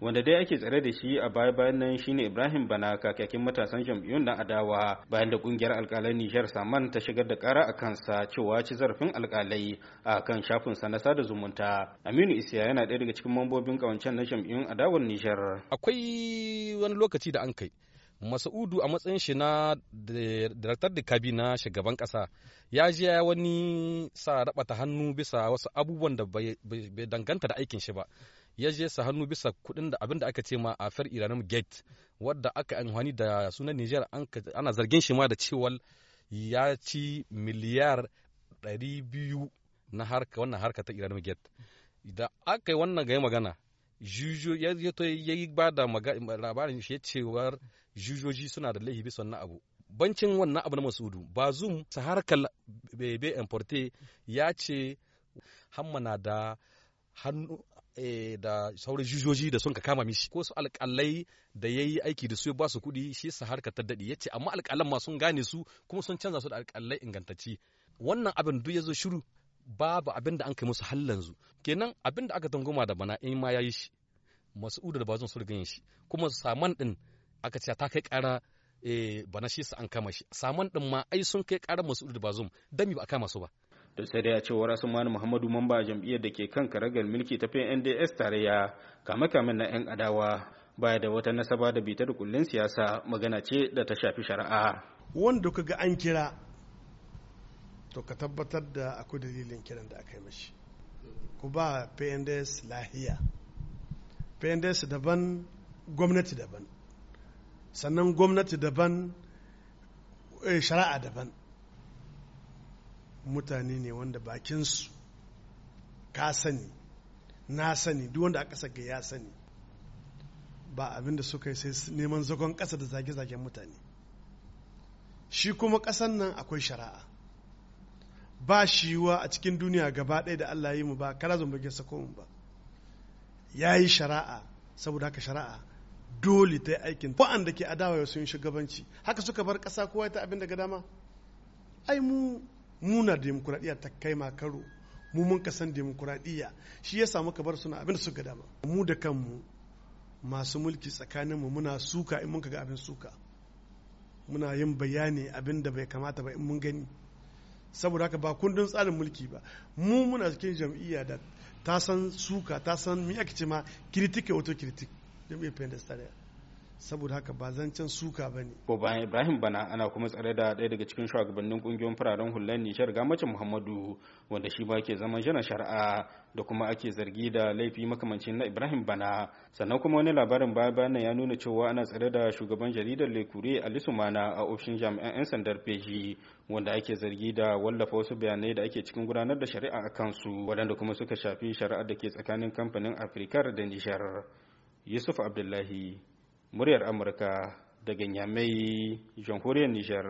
wanda dai ake tsare da shi a baya bayan nan shine Ibrahim Bana kakakin matasan jam'iyyun na adawa bayan da ƙungiyar alkalai Nijar Saman ta shigar da kara a kansa cewa ci zarafin alkalai a kan shafin sa na sada zumunta. Aminu Isiya yana ɗaya daga cikin mambobin kawancen na jam'iyyun adawar Nijar. Akwai wani lokaci da an kai Masa'udu a matsayin shi na daraktar da kabi na shugaban kasa ya je wani sa rabata hannu bisa wasu abubuwan da bai danganta da aikin shi ba. Ya je sa hannu bisa kuɗin da abin da aka ce ma a far iranim gate wadda aka amfani da sunan niger ana zargin shi ma da cewa ya ci miliyar 200 na harka wannan harka ta iranim gate. Da aka yi wannan ga magana jujo ya yi ba da labarin shi cewar jujoji suna da laifi bisa wannan abu. Bancin wannan abu na masudu bazum sa harkar bebe importe ya ce hammana da hannu da sauran jujoji da sun ka kama mishi. Ko su alƙalai da ya yi aiki da su ya ba su kuɗi shi sa harkar ta daɗi ya ce amma alƙalan ma sun gane su kuma sun canza su da alƙalai ingantacci wannan abin duk ya zo shiru babu abin da an kai musu hallanzu kenan abin da aka tangoma da bana in ma ya yi shi masu'udu da bazon su riga yin shi. Kuma saman din aka ce ta kai ƙara bana shi sa an kama shi. Saman din ma ai sun kai ƙara masu'udu da bazon dami ba a kama su ba? Da sai da ya ce wa Mani Muhammadu mamba jam'iyyar da ke kan karagar mulki ta NDS tarayya kame kamen na 'yan adawa baya da wata nasaba da bita da kullun siyasa magana ce da ta shafi shari'a. Wanda kaga an kira to ka tabbatar da akwai dalilin kiran da aka yi mashi. Ku ba PNDS lahiya. PNDS daban gwamnati daban. Sannan gwamnati daban shari'a daban. Mutane ne wanda bakinsu ka sani na sani duk wanda aka saka ya sani ba abin da suka yi sai neman zagon ƙasa da zage-zagen mutane. Shi kuma ƙasan nan akwai shari'a. Ba shiwa a cikin duniya gaba ɗaya da Allah yi mu ba kara zumbage sako mu ba. Ya yi shari'a saboda haka shari'a dole ta yi aikin. Wa'anda ke adawa sun shugabanci haka suka bar ƙasa kowa ta abin daga dama. Ai mu muna demokuraɗiyya ta kai makaro mu mun kasan demokuraɗiyya. Shi ya samu kabar suna abin da suka dama. Mu da kanmu masu mulki tsakaninmu muna suka in mun ga abin suka. Muna yin bayani abin da bai kamata ba in mun gani. Saboda haka ba kundin tsarin mulki ba. Mu muna cikin jam'iyya da ta san suka ta san mi ake ce ma critique auto critique jam'iyyar pendas saboda haka ba zancen suka ba ne. Bayan Ibrahim Bana ana kuma tsare da ɗaya daga cikin shugabannin ƙungiyoyin fararen hular Nishar Gamacin Muhammadu wanda shi ba ke zaman jana shari'a da kuma ake zargi da laifi makamancin na Ibrahim Bana. Sannan kuma wani labarin baya bayan ya nuna cewa ana tsare da shugaban jaridar Lekure Ali Sumana a ofishin jami'an 'yan sandar Feji wanda ake zargi da wallafa wasu bayanai da ake cikin gudanar da shari'a a kansu waɗanda kuma suka shafi shari'ar da ke tsakanin kamfanin Afrikar da Nishar. Yusuf Abdullahi muryar amurka daga nyamai jamhuriyar nijar.